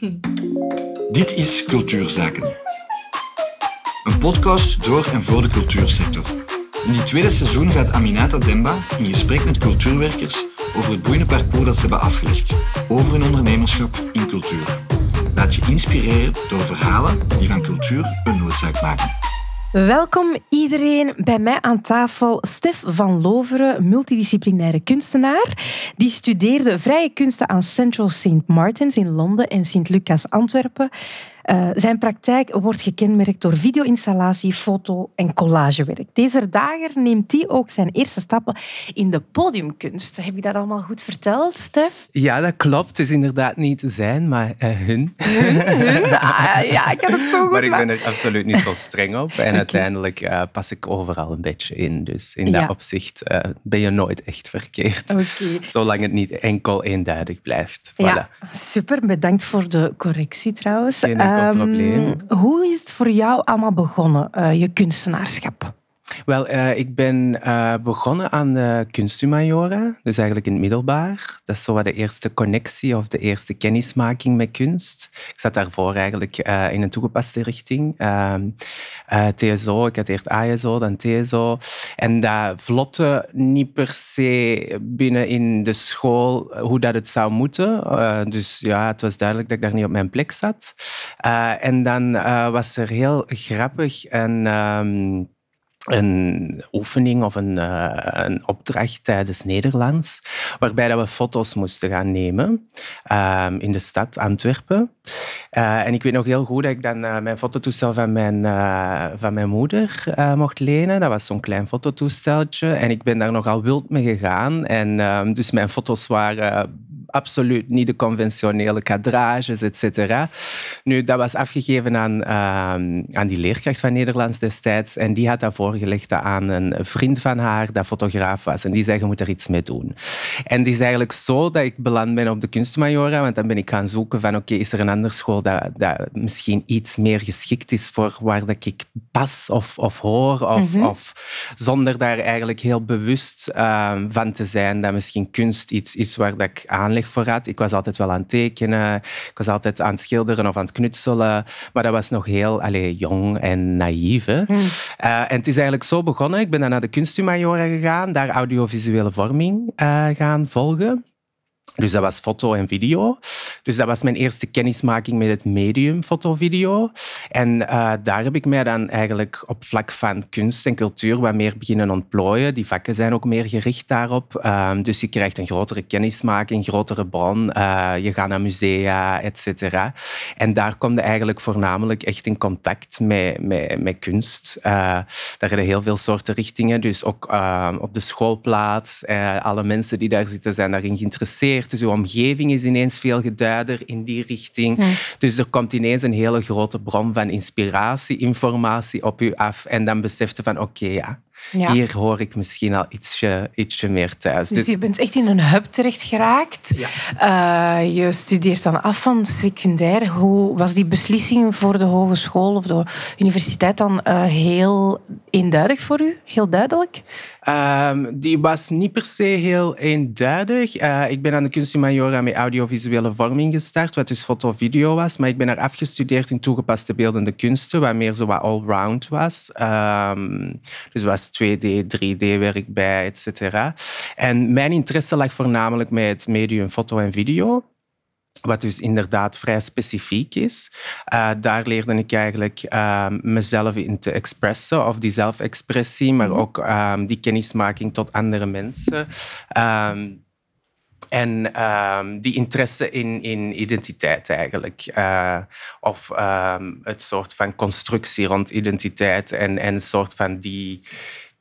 Dit is Cultuurzaken. Een podcast door en voor de cultuursector. In dit tweede seizoen gaat Aminata Demba in gesprek met cultuurwerkers over het boeiende parcours dat ze hebben afgelegd, over hun ondernemerschap in cultuur. Laat je inspireren door verhalen die van cultuur een noodzaak maken. Welkom iedereen bij mij aan tafel. Stef van Loveren, multidisciplinaire kunstenaar. Die studeerde vrije kunsten aan Central St. Martins in Londen en Sint Lucas Antwerpen. Uh, zijn praktijk wordt gekenmerkt door video-installatie, foto- en collagewerk. Deze dagen neemt hij ook zijn eerste stappen in de podiumkunst. Heb je dat allemaal goed verteld, Stef? Ja, dat klopt. Het is inderdaad niet zijn, maar uh, hun. Hun? hun? Ah, ja, ik had het zo goed. Maar ik ben er absoluut niet zo streng op. En uiteindelijk uh, pas ik overal een beetje in. Dus in dat opzicht ben je nooit echt verkeerd. Okay. Zolang het niet enkel eenduidig blijft. Voilà. Ja, super. Bedankt voor de correctie trouwens. Um, hoe is het voor jou allemaal begonnen, uh, je kunstenaarschap? Wel, uh, ik ben uh, begonnen aan de kunsthumaniora, dus eigenlijk in het middelbaar. Dat is zo wat de eerste connectie of de eerste kennismaking met kunst. Ik zat daarvoor eigenlijk uh, in een toegepaste richting. TSO, ik had eerst ASO, dan TSO. En dat vlotte niet per se binnen in de school hoe dat het zou moeten. dus ja, het was duidelijk dat ik daar niet op mijn plek zat. en dan was er heel grappig en... Um, een oefening of een, uh, een opdracht tijdens Nederlands, waarbij dat we foto's moesten gaan nemen uh, in de stad Antwerpen. Uh, en ik weet nog heel goed dat ik dan uh, mijn fototoestel van mijn, van mijn moeder mocht lenen. Dat was zo'n klein fototoesteltje. En ik ben daar nogal wild mee gegaan. En ehm, dus mijn foto's waren absoluut niet de conventionele kadrages, et cetera. Nu, dat was afgegeven aan, uh, aan die leerkracht van Nederlands destijds. En die had dat voorgelegd aan een vriend van haar, dat fotograaf was. En die zei, je moet er iets mee doen. En die is eigenlijk zo dat ik beland ben op de kunstmajora. Want dan ben ik gaan zoeken van, oké, is er een andere school dat, dat misschien iets meer geschikt is voor waar dat ik pas of, of hoor. Of, mhm. of zonder daar eigenlijk heel bewust uh, van te zijn dat misschien kunst iets is waar dat ik aanleg Ik was altijd wel aan het tekenen, ik was altijd aan het schilderen of aan het knutselen, maar dat was nog heel allez, jong en naïef. Hmm. Eh, en het is eigenlijk zo begonnen. Ik ben dan naar de kunsthumaniora gegaan, daar audiovisuele vorming uh, gaan volgen. Dus dat was foto en video. Dus dat was mijn eerste kennismaking met het medium foto-video. En uh, daar heb ik mij dan eigenlijk op vlak van kunst en cultuur wat meer beginnen ontplooien. Die vakken zijn ook meer gericht daarop. Uh, dus je krijgt een grotere kennismaking, een grotere bron. Uh, je gaat naar musea, et cetera. En daar kom je eigenlijk voornamelijk echt in contact met, met, met kunst. Eh, daar zijn heel veel soorten richtingen. Dus ook op de schoolplaats. alle mensen die daar zitten zijn daarin geïnteresseerd. Dus je omgeving is ineens veel geduid in die richting. Dus er komt ineens een hele grote bron van inspiratie, informatie op u af. En dan beseft je van oké, ja, hier hoor ik misschien al ietsje, ietsje meer thuis. Dus, dus je bent echt in een hub terecht geraakt. Ja. Uh, je studeert dan af van secundair. Hoe was die beslissing voor de hogeschool of de universiteit dan uh, heel eenduidig voor u? Heel duidelijk? Um, die was niet per se heel eenduidig. Uh, ik ben aan de kunsthumaniora met audiovisuele vorming gestart, wat dus foto-video was. Maar ik ben er afgestudeerd in toegepaste beeldende kunsten, wat meer zo wat allround was. Um, dus was 2D, 3D-werk bij, et cetera. En mijn interesse lag voornamelijk met het medium foto en video. Wat dus inderdaad vrij specifiek is. Uh, daar leerde ik eigenlijk uh, mezelf in te expressen, of die zelfexpressie, maar mhm. ook um, die kennismaking tot andere mensen. Um, en um, die interesse in, in identiteit eigenlijk. Uh, of um, het soort van constructie rond identiteit en, en een soort van die,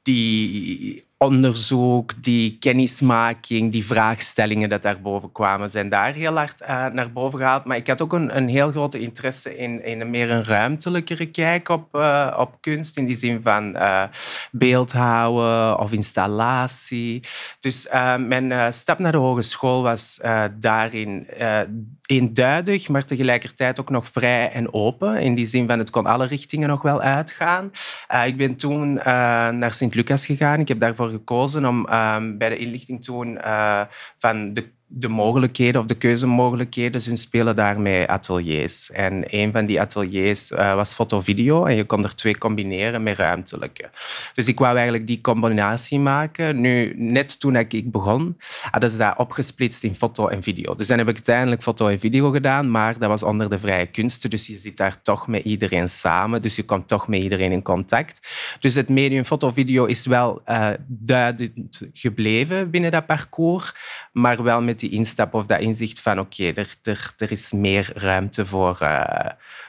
die onderzoek, die kennismaking, die vraagstellingen dat daarboven kwamen, zijn daar heel hard uh, naar boven gehaald. Maar ik had ook een, een heel grote interesse in, in een meer een ruimtelijkere kijk op, uh, op kunst, in die zin van beeldhouden of installatie. Dus mijn stap naar de hogeschool was daarin eenduidig, maar tegelijkertijd ook nog vrij en open. In die zin van het kon alle richtingen nog wel uitgaan. ik ben toen naar Sint-Lucas gegaan. Ik heb daarvoor gekozen om ehm, bij de inlichting toen van de de mogelijkheden of de keuzemogelijkheden, ze spelen daarmee ateliers. En een van die ateliers uh, was foto-video en je kon er twee combineren met ruimtelijke. Dus ik wou eigenlijk die combinatie maken. Nu, net toen ik begon, hadden ze dat opgesplitst in foto en video. Dus dan heb ik uiteindelijk foto en video gedaan, maar dat was onder de vrije kunsten, dus je zit daar toch met iedereen samen, dus je komt toch met iedereen in contact. Dus het medium foto-video is wel uh, duidend gebleven binnen dat parcours, maar wel met die instap of dat inzicht van oké, er, er, er is meer ruimte voor, uh,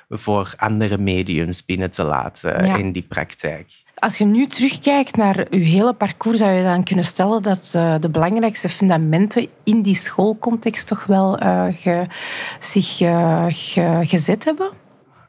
voor andere mediums binnen te laten in die praktijk. Als je nu terugkijkt naar je hele parcours, zou je dan kunnen stellen dat uh, de belangrijkste fundamenten in die schoolcontext toch wel uh, ge, zich ge, gezet hebben?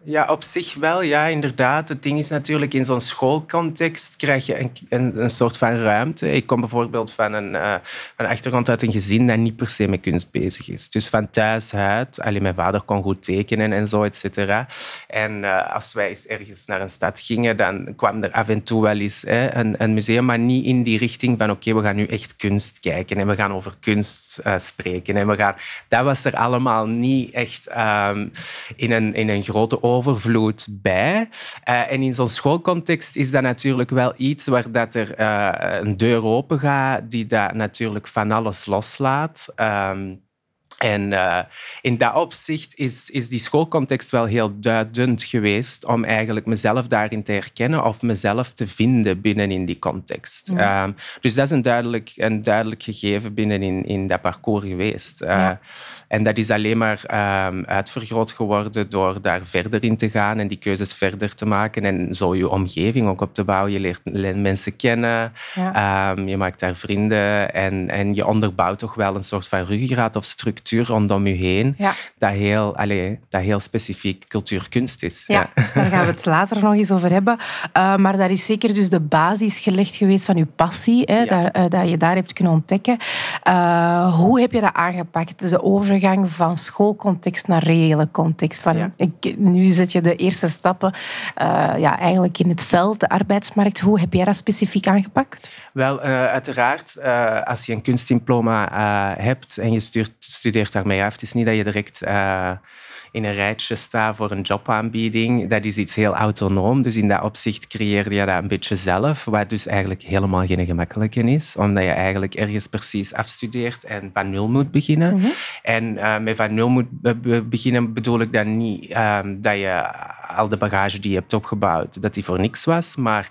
Ja, op zich wel, ja, inderdaad. Het ding is natuurlijk, in zo'n schoolcontext krijg je een, een, een, soort van ruimte. Ik kom bijvoorbeeld van een, uh, een achtergrond uit een gezin dat niet per se met kunst bezig is. Dus van thuis uit, alleen mijn vader kon goed tekenen en zo, et cetera. En uh, als wij eens ergens naar een stad gingen, dan kwam er af en toe wel eens hè, een, een, museum, maar niet in die richting van oké, we gaan nu echt kunst kijken en we gaan over kunst uh, spreken. En we gaan... Dat was er allemaal niet echt um, in, een, in een grote overvloed bij. Uh, en in zo'n schoolcontext is dat natuurlijk wel iets waar dat er uh, een deur open gaat, die dat natuurlijk van alles loslaat. Um, en uh, in dat opzicht is, is die schoolcontext wel heel duidend geweest om eigenlijk mezelf daarin te herkennen of mezelf te vinden binnen in die context. Ja. Um, dus dat is een duidelijk, een duidelijk gegeven binnen in, in dat parcours geweest. Uh, ja. En dat is alleen maar um, uitvergroot geworden door daar verder in te gaan en die keuzes verder te maken en zo je omgeving ook op te bouwen. Je leert mensen kennen, ja. um, je maakt daar vrienden en, en je onderbouwt toch wel een soort van ruggengraat of structuur rondom je heen ja. dat, heel, allez, dat heel specifiek cultuurkunst is. Ja, ja, daar gaan we het later nog eens over hebben. Uh, maar daar is zeker dus de basis gelegd geweest van je passie, hè, daar, uh, dat je daar hebt kunnen ontdekken. Uh, hoe heb je dat aangepakt? De overgang van schoolcontext naar reële context. Van, ik, nu zet je de eerste stappen ja, eigenlijk in het veld, de arbeidsmarkt. Hoe heb jij dat specifiek aangepakt? Wel, uiteraard, als je een kunstdiploma hebt en je stuurt, studeert daarmee af, het is niet dat je direct in een rijtje staat voor een jobaanbieding. Dat is iets heel autonoom. Dus in dat opzicht creëer je dat een beetje zelf, wat dus eigenlijk helemaal geen gemakkelijke is, omdat je eigenlijk ergens precies afstudeert en van nul moet beginnen. Mm -hmm. En met van nul moet be beginnen bedoel ik dan niet um, dat je al de bagage die je hebt opgebouwd, dat die voor niks was, maar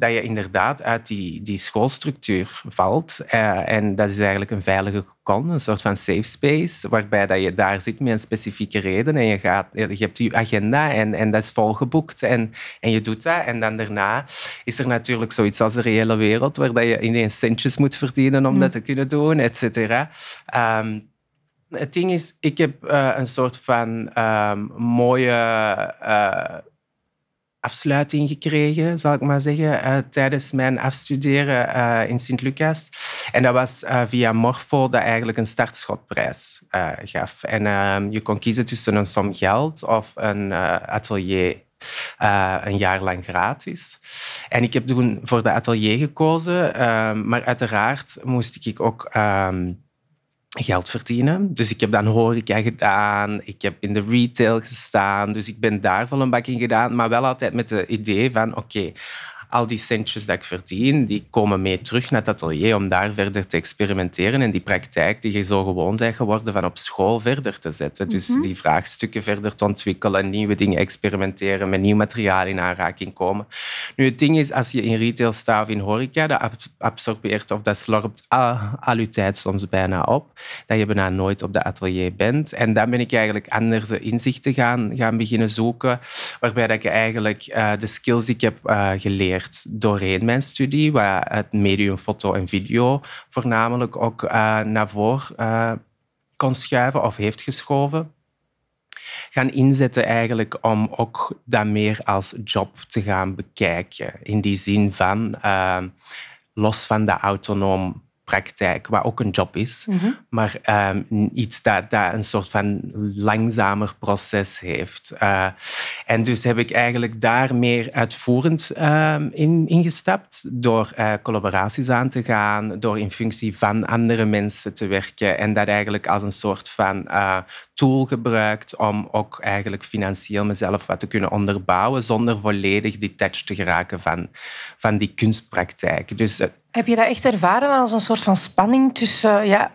dat je inderdaad uit die, die schoolstructuur valt. Uh, en dat is eigenlijk een veilige kon, een soort van safe space, waarbij dat je daar zit met een specifieke reden en je, gaat, je hebt je agenda en, en dat is volgeboekt en, en je doet dat. En dan daarna is er natuurlijk zoiets als de reële wereld, waar dat je ineens centjes moet verdienen om mm. dat te kunnen doen, et cetera. Um, het ding is, ik heb uh, een soort van um, mooie uh, afsluiting gekregen, zal ik maar zeggen, uh, tijdens mijn afstuderen uh, in Sint-Lucas. En dat was uh, via Morfo, dat eigenlijk een startschotprijs gaf. En ehm, je kon kiezen tussen een som geld of een atelier een jaar lang gratis. En ik heb toen voor de atelier gekozen, ehm, maar uiteraard moest ik ook... Um, geld verdienen. Dus ik heb dan horeca gedaan, ik heb in de retail gestaan, dus ik ben daar vol een bak in gedaan, maar wel altijd met het idee van oké, al die centjes dat ik verdien, die komen mee terug naar het atelier om daar verder te experimenteren en die praktijk die je zo gewoon bent geworden van op school verder te zetten. Dus mm -hmm. die vraagstukken verder te ontwikkelen, nieuwe dingen experimenteren, met nieuw materiaal in aanraking komen. Nu, het ding is, als je in retail staat of in horeca, dat absorbeert of dat slorpt al, al je tijd soms bijna op, dat je bijna nooit op dat atelier bent. En dan ben ik eigenlijk andere inzichten gaan, gaan beginnen zoeken, waarbij dat ik eigenlijk uh, de skills die ik heb uh, geleerd doorheen mijn studie, waar het medium foto en video voornamelijk ook uh, naar voren uh, kon schuiven of heeft geschoven gaan inzetten eigenlijk om ook dat meer als job te gaan bekijken. In die zin van, uh, los van de autonoom praktijk, wat ook een job is, mm -hmm. maar um, iets dat, dat een soort van langzamer proces heeft. Uh, En dus heb ik eigenlijk daar meer uitvoerend ehm, in ingestapt door uh, collaboraties aan te gaan, door in functie van andere mensen te werken en dat eigenlijk als een soort van uh, tool gebruikt om ook eigenlijk financieel mezelf wat te kunnen onderbouwen zonder volledig detached te geraken van, van die kunstpraktijk. Dus heb je dat echt ervaren als een soort van spanning tussen... Ja,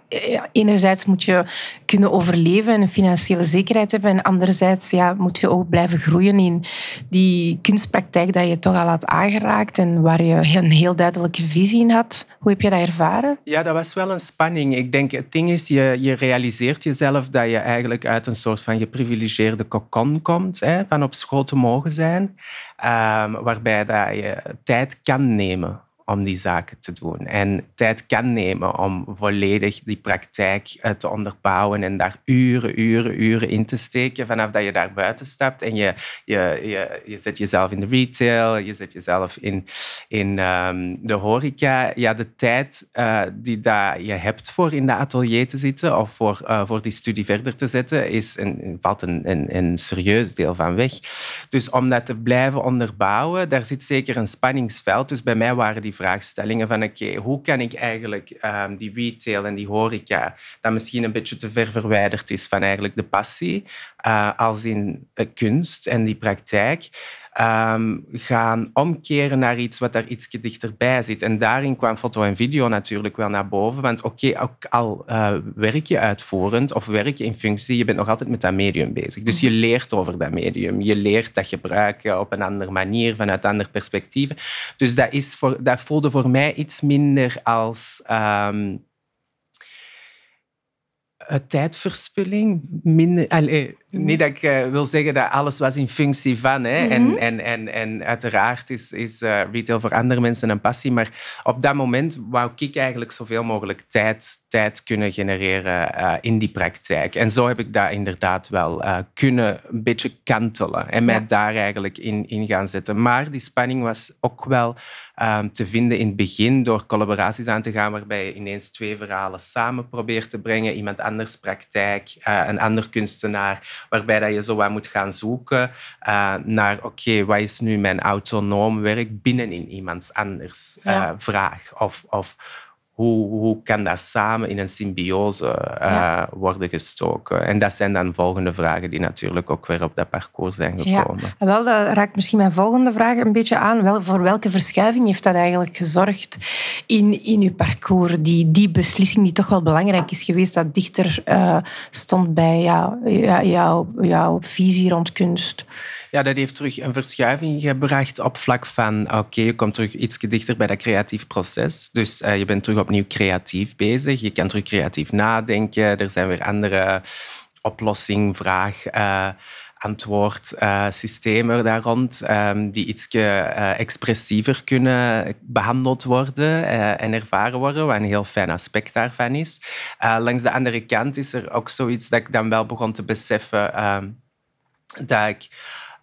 enerzijds moet je kunnen overleven en een financiële zekerheid hebben en anderzijds ja, moet je ook blijven groeien in die kunstpraktijk dat je toch al had aangeraakt en waar je een heel duidelijke visie in had. Hoe heb je dat ervaren? Ja, dat was wel een spanning. Ik denk, het ding is, je, je realiseert jezelf dat je eigenlijk uit een soort van geprivilegeerde kokon komt, hè, van op school te mogen zijn, um, waarbij dat je tijd kan nemen om die zaken te doen. En tijd kan nemen om volledig die praktijk eh, te onderbouwen en daar uren, uren, uren in te steken vanaf dat je daar buiten stapt. En je, je, je, je zet jezelf in de retail, je zet jezelf in, in um, de horeca. Ja, de tijd uh, die dat je hebt voor in de atelier te zitten of voor, uh, voor die studie verder te zetten, is een, valt een, een, een serieus deel van weg. Dus om dat te blijven onderbouwen, daar zit zeker een spanningsveld. Dus bij mij waren die vraagstellingen van oké, hoe kan ik eigenlijk um, die retail en die horeca, dat misschien een beetje te ver verwijderd is van eigenlijk de passie, uh, als in uh, kunst en die praktijk, um, gaan omkeren naar iets wat daar iets dichterbij zit. En daarin kwam foto en video natuurlijk wel naar boven. Want oké, ook al uh, werk je uitvoerend of werk je in functie, je bent nog altijd met dat medium bezig. Dus je leert over dat medium. Je leert dat gebruiken op een andere manier, vanuit andere perspectieven. Dus dat, is voor, dat voelde voor mij iets minder als... Um, tijdverspilling. Minder, niet dat ik uh, wil zeggen dat alles was in functie van. Hè. Mm -hmm. en, en, en, en uiteraard is, is uh, retail voor andere mensen een passie. Maar op dat moment wou ik eigenlijk zoveel mogelijk tijd, tijd kunnen genereren uh, in die praktijk. En zo heb ik dat inderdaad wel kunnen een beetje kantelen. En mij ja. daar eigenlijk in, in gaan zetten. Maar die spanning was ook wel um, te vinden in het begin door collaboraties aan te gaan waarbij je ineens twee verhalen samen probeert te brengen. Iemand anders praktijk, een ander kunstenaar waarbij dat je zo wat moet gaan zoeken uh, naar, oké, okay, wat is nu mijn autonoom werk binnenin iemands anders ja. uh, vraag? Of, of hoe, hoe kan dat samen in een symbiose uh, ja. worden gestoken? En dat zijn dan volgende vragen die natuurlijk ook weer op dat parcours zijn gekomen. Ja, wel, dat raakt misschien mijn volgende vraag een beetje aan. Wel, voor welke verschuiving heeft dat eigenlijk gezorgd in, in uw parcours? Die, die beslissing die toch wel belangrijk is geweest, dat dichter uh, stond bij jou, jou, jouw visie rond kunst? Ja, dat heeft terug een verschuiving gebracht op vlak van oké, je komt terug iets dichter bij dat creatief proces. Dus uh, je bent terug opnieuw creatief bezig. Je kan terug creatief nadenken. Er zijn weer andere oplossing, vraag... Uh, antwoordsystemen uh, daar rond, um, die iets expressiever kunnen behandeld worden en ervaren worden, wat een heel fijn aspect daarvan is. langs de andere kant is er ook zoiets dat ik dan wel begon te beseffen um, dat ik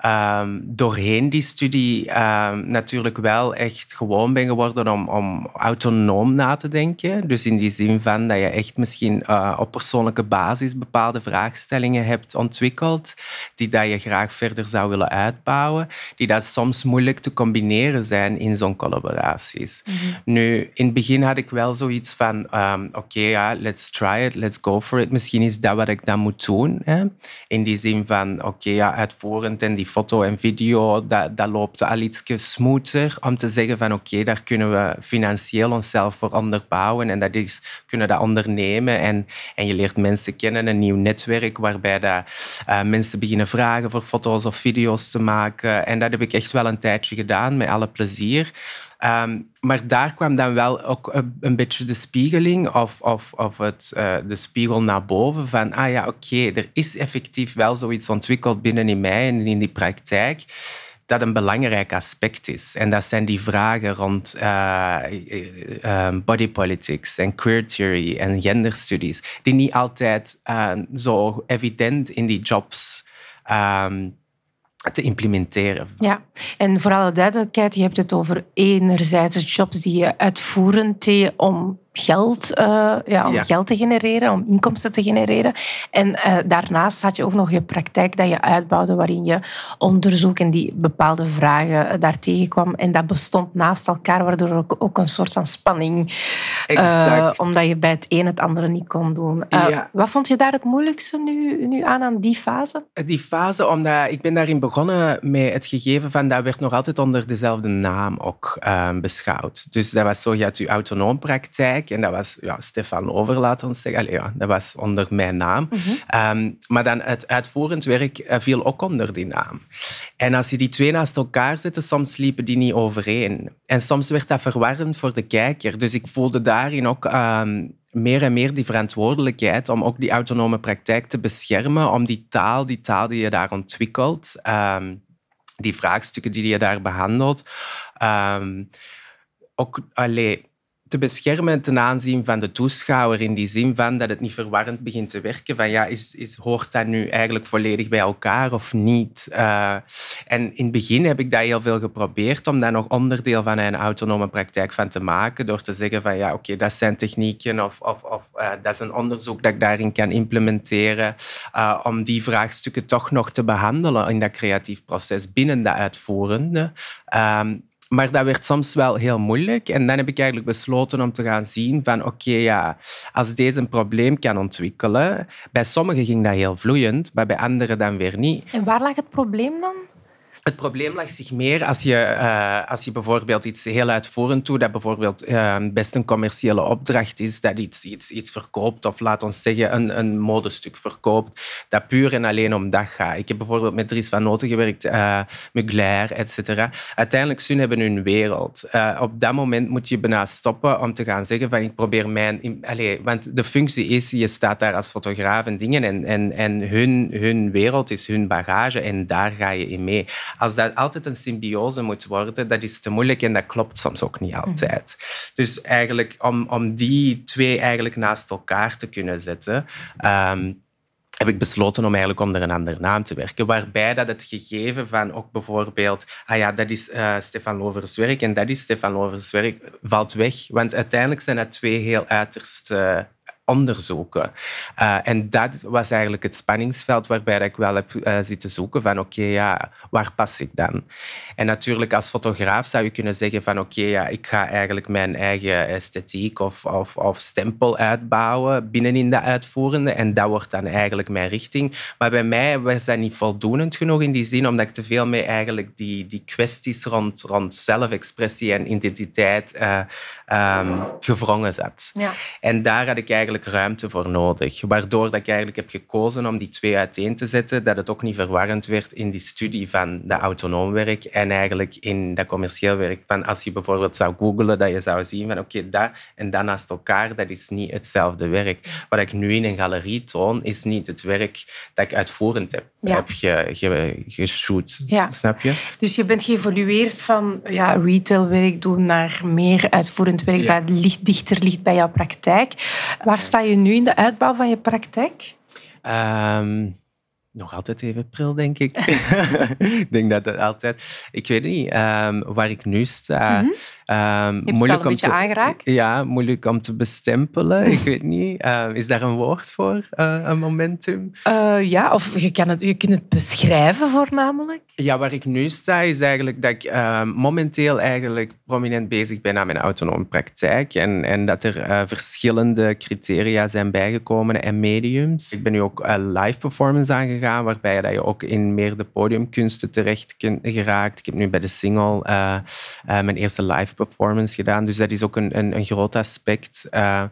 um, doorheen die studie um, natuurlijk wel echt gewoon ben geworden om, om autonoom na te denken. Dus in die zin van dat je echt misschien uh, op persoonlijke basis bepaalde vraagstellingen hebt ontwikkeld, die dat je graag verder zou willen uitbouwen, die dat soms moeilijk te combineren zijn in zo'n collaboraties. Mm -hmm. Nu, in het begin had ik wel zoiets van, um, oké, okay, ja, let's try it, let's go for it. Misschien is dat wat ik dan moet doen. Hè? In die zin van, oké, okay, ja, uitvoerend en die foto en video, dat, dat loopt al iets smoother om te zeggen van oké, daar kunnen we financieel onszelf voor onderbouwen en dat is, kunnen dat ondernemen en, en je leert mensen kennen, een nieuw netwerk waarbij dat, uh, mensen beginnen vragen voor foto's of video's te maken en dat heb ik echt wel een tijdje gedaan met alle plezier. Um, maar daar kwam dan wel ook een, beetje de spiegeling of, of, of het, uh, de spiegel naar boven van, ah ja, oké, er is effectief wel zoiets ontwikkeld binnen in mij en in die praktijk dat een belangrijk aspect is. En dat zijn die vragen rond uh, body politics en queer theory en genderstudies, die niet altijd zo evident in die jobs um, te implementeren. Ja, en voor alle duidelijkheid, je hebt het over enerzijds jobs die je uitvoerend om geld, uh, ja, om Ja. geld te genereren, om inkomsten te genereren. En eh, daarnaast had je ook nog je praktijk dat je uitbouwde, waarin je onderzoek en die bepaalde vragen eh, daar tegenkwam. En dat bestond naast elkaar, waardoor ook, ook een soort van spanning, eh, Exact. omdat je bij het een het andere niet kon doen. Eh, Ja. Wat vond je daar het moeilijkste nu, nu aan, aan die fase? Die fase, omdat ik ben daarin begonnen met het gegeven van dat werd nog altijd onder dezelfde naam ook ehm, beschouwd. Dus dat was zo, je had je autonoom praktijk en dat was ja, Stefan Over, laten we zeggen. Allee, ja, dat was onder mijn naam. Ehm, maar dan het uitvoerend werk eh, viel ook onder die naam. En als je die twee naast elkaar zette, soms liepen die niet overeen. En soms werd dat verwarrend voor de kijker. Dus ik voelde daarin ook ehm, meer en meer die verantwoordelijkheid om ook die autonome praktijk te beschermen, om die taal, die taal die je daar ontwikkelt, ehm, die vraagstukken die je daar behandelt, ook allee, te beschermen ten aanzien van de toeschouwer in die zin van dat het niet verwarrend begint te werken. Van ja, is, is, hoort dat nu eigenlijk volledig bij elkaar of niet? Uh, en in het begin heb ik dat heel veel geprobeerd om daar nog onderdeel van een autonome praktijk van te maken door te zeggen van ja, oké, dat zijn technieken of, of, of uh, dat is een onderzoek dat ik daarin kan implementeren uh, om die vraagstukken toch nog te behandelen in dat creatief proces binnen de uitvoerende. Um, maar dat werd soms wel heel moeilijk. En dan heb ik eigenlijk besloten om te gaan zien van oké, ja, als deze een probleem kan ontwikkelen, bij sommigen ging dat heel vloeiend, maar bij anderen dan weer niet. En waar lag het probleem dan? Het probleem lag zich meer als je, uh, als je bijvoorbeeld iets heel uitvoerend doet, dat bijvoorbeeld uh, best een commerciële opdracht is, dat iets, iets, iets verkoopt, of laat ons zeggen een, een modestuk verkoopt, dat puur en alleen om dat gaat. Ik heb bijvoorbeeld met Dries van Noten gewerkt, uh, Mugler, et cetera. Uiteindelijk, hun hebben hun wereld. Uh, op dat moment moet je bijna stoppen om te gaan zeggen van ik probeer mijn... Want de functie is, je staat daar als fotograaf en dingen en, en, en hun, hun wereld is hun bagage en daar ga je in mee als dat altijd een symbiose moet worden, dat is te moeilijk en dat klopt soms ook niet altijd. Dus eigenlijk om, om die twee eigenlijk naast elkaar te kunnen zetten, um, heb ik besloten om eigenlijk onder een andere naam te werken. Waarbij dat het gegeven van ook bijvoorbeeld, ah ja, dat is uh, Stefan Lovers werk en dat is Stefan Lovers werk, valt weg. Want uiteindelijk zijn dat twee heel uiterst uh, onderzoeken. Uh, en dat was eigenlijk het spanningsveld waarbij ik wel heb uh, zitten zoeken van oké, okay, ja, waar pas ik dan? En natuurlijk als fotograaf zou je kunnen zeggen van oké, okay, ja, ik ga eigenlijk mijn eigen esthetiek of, of, of stempel uitbouwen binnenin de uitvoerende en dat wordt dan eigenlijk mijn richting. Maar bij mij was dat niet voldoende genoeg in die zin, omdat ik te veel mee eigenlijk die, die kwesties rond, rond zelfexpressie en identiteit uh, um, gevrongen zat. Ja. En daar had ik eigenlijk ruimte voor nodig. Waardoor dat ik eigenlijk heb gekozen om die twee uiteen te zetten, dat het ook niet verwarrend werd in die studie van dat autonoom werk en eigenlijk in dat commercieel werk. Van als je bijvoorbeeld zou googlen, dat je zou zien van oké, okay, dat en dat naast elkaar, dat is niet hetzelfde werk. Wat ik nu in een galerie toon, is niet het werk dat ik uitvoerend heb, Ja. heb ge, ge, geshoot. Ja. Snap je? Dus je bent geëvolueerd van ja, retailwerk doen naar meer uitvoerend werk Ja. dat ligt, dichter ligt bij jouw praktijk. Waar sta je nu in de uitbouw van je praktijk? Ehm, nog altijd even pril, denk ik. ik denk dat het altijd... Ik weet niet ehm, waar ik nu sta. Mhm. Ehm, Je hebt het al een beetje te, aangeraakt. Ja, moeilijk om te bestempelen. Ik weet niet. Ehm, is daar een woord voor, eh, een momentum? Eh, ja, of je, kan het, je kunt het beschrijven voornamelijk. Ja, waar ik nu sta is eigenlijk dat ik ehm, momenteel eigenlijk prominent bezig ben aan mijn autonome praktijk en, en dat er eh, verschillende criteria zijn bijgekomen en mediums. Ik ben nu ook live performance aangegaan, waarbij dat je ook in meer de podiumkunsten terecht kunt geraakt. Ik heb nu bij de single mijn eerste live performance gedaan, dus dat is ook een, een, een groot aspect. Eh,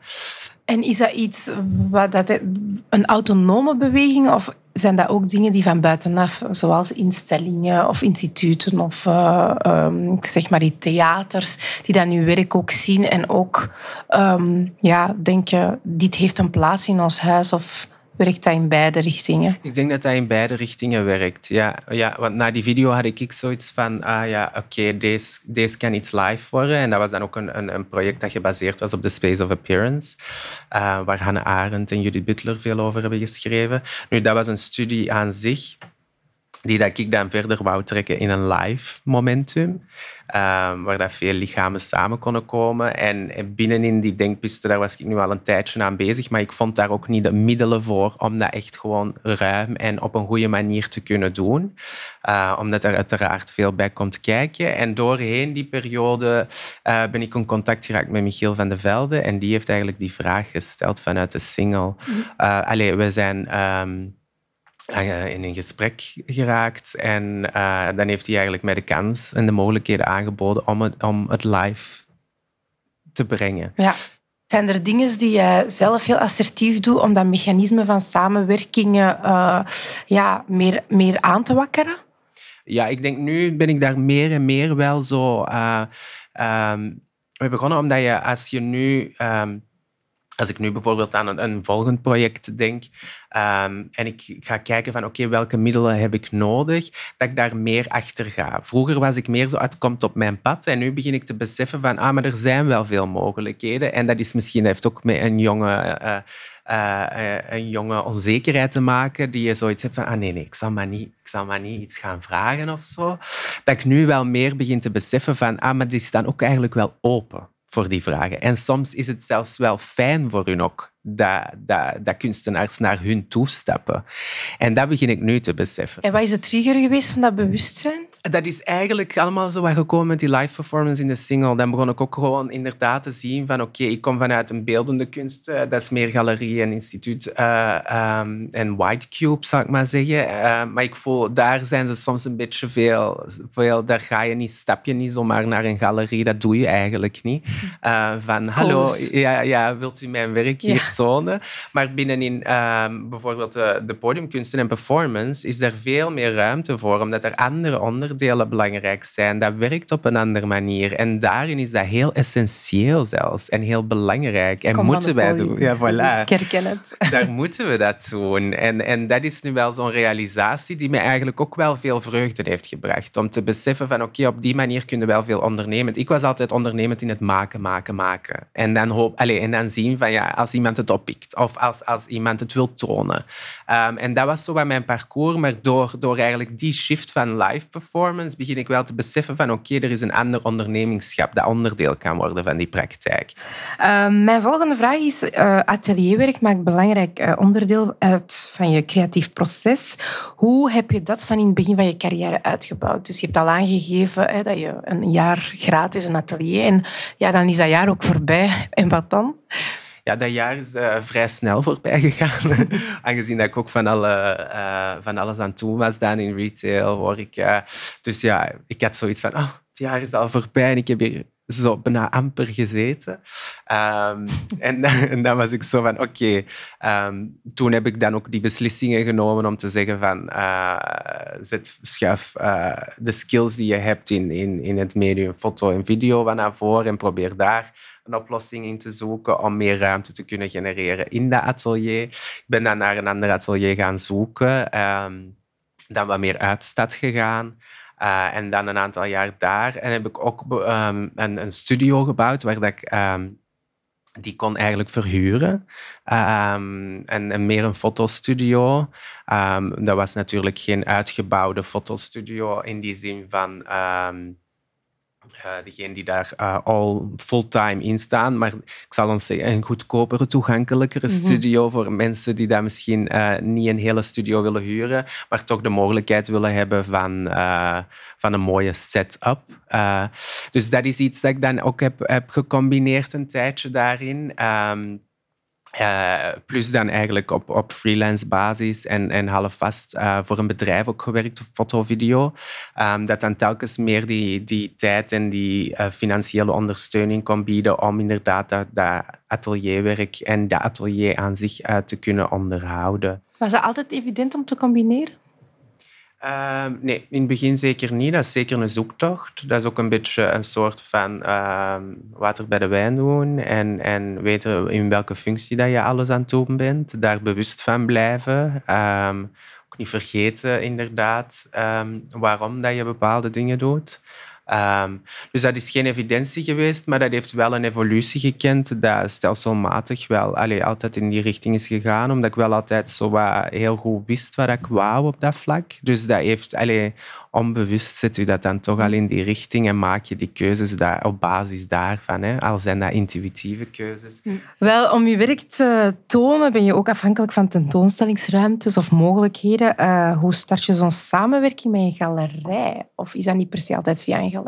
En is dat iets wat dat, een autonome beweging of zijn dat ook dingen die van buitenaf, zoals instellingen of instituten of uh, um, zeg maar die theaters, die dan uw werk ook zien en ook um, ja, denken, dit heeft een plaats in ons huis of werkt dat in beide richtingen? Ik denk dat dat in beide richtingen werkt. Ja, ja want na die video had ik zoiets van, ah ja, oké, deze, deze kan iets live worden. En dat was dan ook een, een, project dat gebaseerd was op The Space of Appearance, uh, waar Hannah Arendt en Judith Butler veel over hebben geschreven. Nu, dat was een studie aan zich. Die dat ik dan verder wou trekken in een live momentum. Ehm, waar dat veel lichamen samen konden komen. En, en binnenin die denkpiste, daar was ik nu al een tijdje aan bezig, maar ik vond daar ook niet de middelen voor om dat echt gewoon ruim en op een goede manier te kunnen doen. Uh, omdat er uiteraard veel bij komt kijken. En doorheen die periode uh, ben ik in contact geraakt met Michiel van de Velde en die heeft eigenlijk die vraag gesteld vanuit de single. Uh, allee, we zijn... Um, in een gesprek geraakt. En uh, dan heeft hij eigenlijk mij de kans en de mogelijkheden aangeboden om het, om het live te brengen. Ja. Zijn er dingen die je zelf heel assertief doet om dat mechanisme van samenwerkingen uh, ja, meer, meer aan te wakkeren? Ja, ik denk nu ben ik daar meer en meer wel zo... Uh, um, we begonnen omdat je als je nu... Um, als ik nu bijvoorbeeld aan een, een volgend project denk um, en ik ga kijken van oké, welke middelen heb ik nodig, dat ik daar meer achter ga. Vroeger was ik meer zo, het komt op mijn pad en nu begin ik te beseffen van ah, maar er zijn wel veel mogelijkheden en dat is misschien heeft ook met een jonge... Uh, uh, een jonge onzekerheid te maken, die je zoiets hebt van, ah nee, nee, ik zal maar niet, ik zal maar niet iets gaan vragen of zo. Dat ik nu wel meer begin te beseffen van, ah, maar die staan ook eigenlijk wel open voor die vragen. En soms is het zelfs wel fijn voor hun ook dat, dat, dat kunstenaars naar hun toestappen. En dat begin ik nu te beseffen. En wat is de trigger geweest van dat bewustzijn? Dat is eigenlijk allemaal zo wat gekomen met die live performance in de single. Dan begon ik ook gewoon inderdaad te zien van oké, ik kom vanuit een beeldende kunst. Uh, dat is meer galerie en instituut uh, um, en white cube, zou ik maar zeggen. Uh, maar ik voel, daar zijn ze soms een beetje veel, veel... Daar ga je niet, stap je niet zomaar naar een galerie. Dat doe je eigenlijk niet. van, hallo, ja, ja, wilt u mijn werk hier ja. tonen? Maar binnenin um, bijvoorbeeld de, de podiumkunsten en performance is er veel meer ruimte voor, omdat er andere onder onderdelen belangrijk zijn. Dat werkt op een andere manier. En daarin is dat heel essentieel zelfs. En heel belangrijk. En moeten wij doen. Ja, voilà. het. Daar moeten we dat doen. En, en dat is nu wel zo'n realisatie die mij eigenlijk ook wel veel vreugde heeft gebracht. Om te beseffen van oké, op die manier kunnen we wel veel ondernemen. Ik was altijd ondernemend in het maken, maken, maken. En dan, hoop, allez, en dan zien van ja, als iemand het oppikt. Of als, als iemand het wil tonen. Um, en dat was zo wat mijn parcours. Maar door, door eigenlijk die shift van live performance begin ik wel te beseffen van oké, er is een ander ondernemingschap dat onderdeel kan worden van die praktijk. Uh, mijn volgende vraag is, uh, atelierwerk maakt belangrijk uh, onderdeel uit van je creatief proces. Hoe heb je dat van in het begin van je carrière uitgebouwd? Dus je hebt al aangegeven hè, dat je een jaar gratis een atelier en ja, dan is dat jaar ook voorbij. En wat dan? Ja, dat jaar is uh, vrij snel voorbij gegaan. Aangezien dat ik ook van, alle, van alles aan toe was dan in retail, ik. Uh, dus ja, ik had zoiets van, oh, het jaar is al voorbij en ik heb hier zo bijna amper gezeten. Um, en, dan was ik zo van, oké. Okay. Um, toen heb ik dan ook die beslissingen genomen om te zeggen van, zet, schuif de skills die je hebt in, in, in het medium foto en video naar voren en probeer daar oplossing in te zoeken om meer ruimte te kunnen genereren in dat atelier. Ik ben dan naar een ander atelier gaan zoeken, um, dan wat meer uit stad gegaan. Uh, en dan een aantal jaar daar. En heb ik ook um, een, een, studio gebouwd waar dat ik um, die kon eigenlijk verhuren. En, en, meer een fotostudio. dat was natuurlijk geen uitgebouwde fotostudio in die zin van uh, degene die daar uh, al fulltime in staan. Maar ik zal ons zeggen, een goedkopere, toegankelijkere mm -hmm. studio voor mensen die daar misschien uh, niet een hele studio willen huren, maar toch de mogelijkheid willen hebben van, van een mooie setup. dus dat is iets dat ik dan ook heb, heb gecombineerd een tijdje daarin. Um, uh, plus dan eigenlijk op, op freelance basis en, en half vast uh, voor een bedrijf ook gewerkt op foto-video. Um, dat dan telkens meer die, die tijd en die uh, financiële ondersteuning kon bieden om inderdaad dat, dat atelierwerk en dat atelier aan zich te kunnen onderhouden. Was dat altijd evident om te combineren? Uh, nee, in het begin zeker niet. Dat is zeker een zoektocht. Dat is ook een beetje een soort van uh, water bij de wijn doen en, en weten in welke functie dat je alles aan het doen bent. Daar bewust van blijven. Um, ook niet vergeten, inderdaad, waarom dat je bepaalde dingen doet. Ehm, dus dat is geen evidentie geweest, maar dat heeft wel een evolutie gekend dat stelselmatig wel allee, altijd in die richting is gegaan, omdat ik wel altijd zo wat heel goed wist wat ik wou op dat vlak. Dus dat heeft, allee, onbewust zet u dat dan toch al in die richting en maak je die keuzes daar, op basis daarvan. Hè. Al zijn dat intuïtieve keuzes. Wel, om je werk te tonen ben je ook afhankelijk van tentoonstellingsruimtes of mogelijkheden. Uh, hoe start je zo'n samenwerking met een galerij? Of is dat niet per se altijd via een galerij?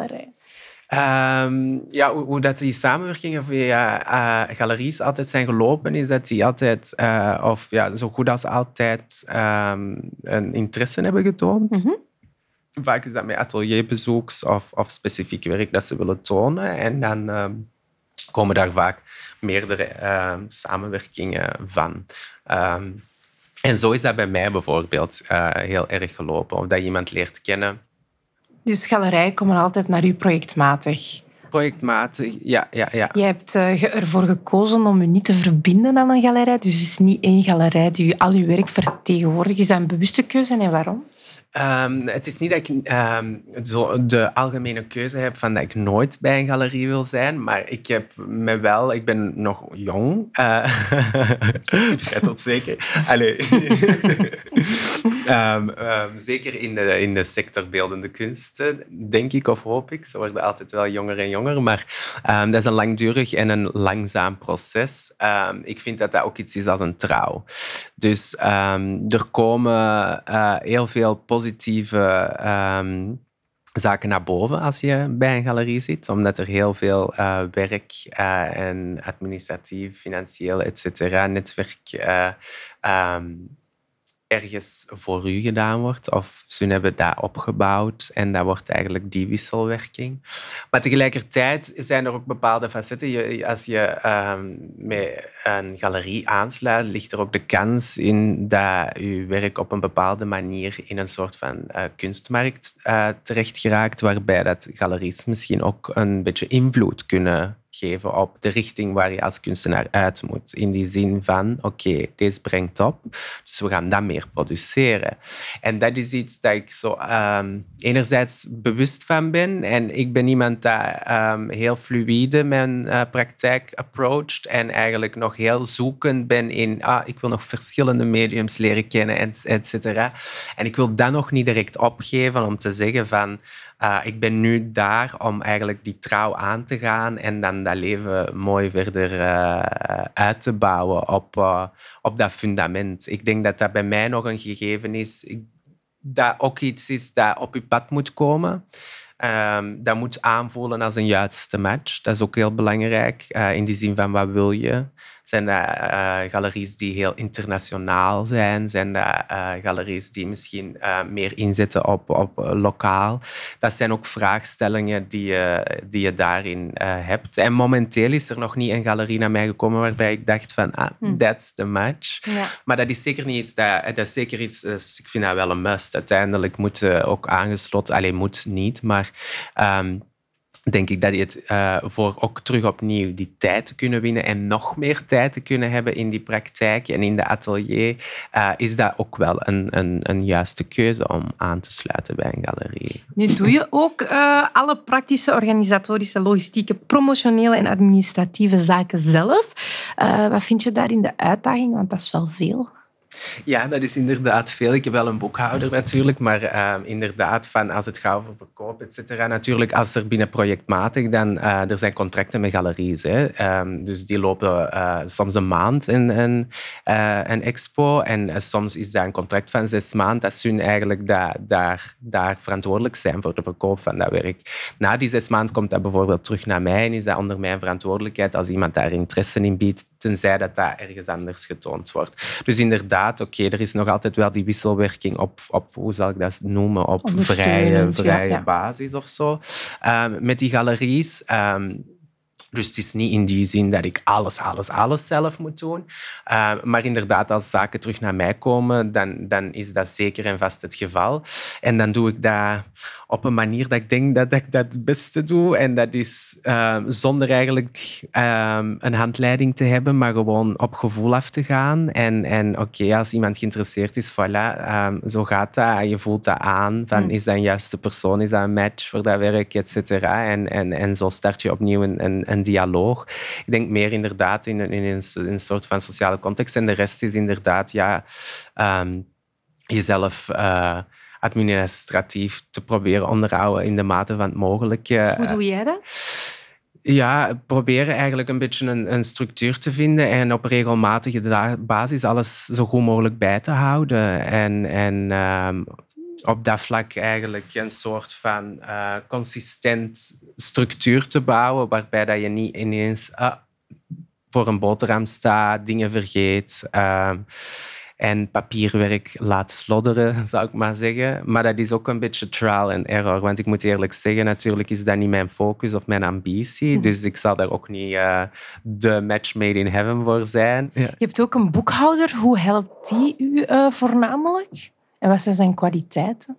Um, ja, hoe, hoe, dat die samenwerkingen via uh, galeries altijd zijn gelopen, is dat die altijd, uh, of ja, zo goed als altijd, um, een interesse hebben getoond. Mm -hmm. Vaak is dat met atelierbezoeks of, of specifiek werk dat ze willen tonen. En dan um, komen daar vaak meerdere samenwerkingen van. en zo is dat bij mij bijvoorbeeld uh, heel erg gelopen. Of dat je iemand leert kennen dus galerijen komen altijd naar u projectmatig. Projectmatig, ja. ja, ja. Je hebt uh, ervoor gekozen om je niet te verbinden aan een galerij. Dus het is niet één galerij die al uw werk vertegenwoordigt. Is dat een bewuste keuze en waarom? Um, het is niet dat ik um, zo de algemene keuze heb van dat ik nooit bij een galerie wil zijn, maar ik heb me wel, ik ben nog jong, uh, tot zeker. Um, zeker in de, in de sector beeldende kunsten, denk ik of hoop ik. Ze worden altijd wel jonger en jonger, maar dat is een langdurig en een langzaam proces. ik vind dat dat ook iets is als een trouw. Dus er komen uh, heel veel positieve positieve um, zaken naar boven als je bij een galerie zit, omdat er heel veel uh, werk uh, en administratief, financieel, et cetera, netwerk uh, um, ergens voor u gedaan wordt. Of ze hebben dat opgebouwd en dat wordt eigenlijk die wisselwerking. Maar tegelijkertijd zijn er ook bepaalde facetten. als je um, met een galerie aansluit, ligt er ook de kans in dat je werk op een bepaalde manier in een soort van uh, kunstmarkt uh, terecht geraakt, waarbij dat galeries misschien ook een beetje invloed kunnen geven op de richting waar je als kunstenaar uit moet. In die zin van, oké, deze brengt op, dus we gaan dat meer produceren. En dat is iets dat ik zo um, enerzijds bewust van ben. En ik ben iemand dat um, heel fluïde mijn uh, praktijk approacht en eigenlijk nog heel zoekend ben in, ah, ik wil nog verschillende mediums leren kennen, et cetera. En ik wil dat nog niet direct opgeven om te zeggen van, uh, ik ben nu daar om eigenlijk die trouw aan te gaan en dan dat leven mooi verder uh, uit te bouwen op, uh, op dat fundament. Ik denk dat dat bij mij nog een gegeven is, dat ook iets is dat op je pad moet komen. Um, dat moet aanvoelen als een juiste match. Dat is ook heel belangrijk in die zin van wat wil je. Zijn dat uh, galeries die heel internationaal zijn? Zijn dat uh, galeries die misschien uh, meer inzetten op, op lokaal? Dat zijn ook vraagstellingen die je, die je daarin hebt. En momenteel is er nog niet een galerie naar mij gekomen waarbij ik dacht van, ah, hm. that's the match. Ja. Maar dat is zeker niet iets, dat, dat is zeker iets, dus ik vind dat wel een must. Uiteindelijk moet ook aangesloten, alleen moet niet, maar... Um, denk ik dat je het uh, voor ook terug opnieuw die tijd te kunnen winnen en nog meer tijd te kunnen hebben in die praktijk en in de atelier, uh, is dat ook wel een, een, een juiste keuze om aan te sluiten bij een galerie. Nu doe je ook uh, alle praktische, organisatorische, logistieke, promotionele en administratieve zaken zelf. wat vind je daarin de uitdaging? Want dat is wel veel. Ja, dat is inderdaad veel. Ik heb wel een boekhouder natuurlijk, maar uh, inderdaad, van als het gaat over verkoop, et cetera. Natuurlijk, als er binnen projectmatig, dan uh, er zijn contracten met galeries. Hè. Um, dus die lopen uh, soms een maand in, in een expo en soms is dat een contract van zes maanden. Dat ze eigenlijk da daar, daar verantwoordelijk zijn voor de verkoop van dat werk. Na die zes maanden komt dat bijvoorbeeld terug naar mij en is dat onder mijn verantwoordelijkheid als iemand daar interesse in biedt, tenzij dat dat ergens anders getoond wordt. Dus inderdaad, oké, er is nog altijd wel die wisselwerking op, op hoe zal ik dat noemen, op vrije, vrije basis of zo. Um, met die galeries... Um, Dus het is niet in die zin dat ik alles, alles, alles zelf moet doen. Uh, maar inderdaad, als zaken terug naar mij komen, dan, dan is dat zeker en vast het geval. En dan doe ik dat op een manier dat ik denk dat ik dat het beste doe. En dat is uh, zonder eigenlijk uh, een handleiding te hebben, maar gewoon op gevoel af te gaan. En, en oké, als iemand geïnteresseerd is, voilà, ehm, zo gaat dat. Je voelt dat aan. Van, mm. Is dat een juiste persoon? Is dat een match voor dat werk? Et cetera. En, en, en zo start je opnieuw een, een, een dialoog. Ik denk meer inderdaad in, in, in, een, soort van sociale context. En de rest is inderdaad ja, um, jezelf uh, administratief te proberen onderhouden in de mate van het mogelijke. Hoe doe jij dat? Ja, proberen eigenlijk een beetje een, een, structuur te vinden en op regelmatige basis alles zo goed mogelijk bij te houden. En, en um, op dat vlak eigenlijk een soort van uh, consistent structuur te bouwen, waarbij dat je niet ineens uh, voor een boterham staat, dingen vergeet. Uh, en papierwerk laat slodderen, zou ik maar zeggen. Maar dat is ook een beetje trial and error. Want ik moet eerlijk zeggen, natuurlijk is dat niet mijn focus of mijn ambitie. Mhm. Dus ik zal daar ook niet uh, de match made in heaven voor zijn. Ja. Je hebt ook een boekhouder. Hoe helpt die u uh, voornamelijk? En wat zijn zijn kwaliteiten?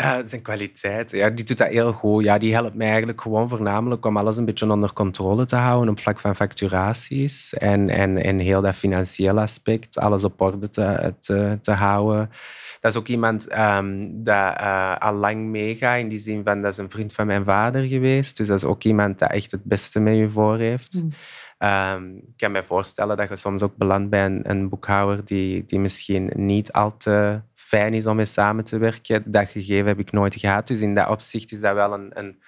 Uh, zijn kwaliteit, ja, die doet dat heel goed. Ja, die helpt mij eigenlijk gewoon voornamelijk om alles een beetje onder controle te houden op vlak van facturaties en, en, en heel dat financiële aspect, alles op orde te, te, te houden. Dat is ook iemand um, dat uh, al lang meegaat, in die zin van dat is een vriend van mijn vader geweest. Dus dat is ook iemand dat echt het beste met je voor heeft. Mm. Um, ik kan me voorstellen dat je soms ook belandt bij een, een, boekhouder die, die misschien niet al te fijn is om mee samen te werken. Dat gegeven heb ik nooit gehad. Dus in dat opzicht is dat wel een, een,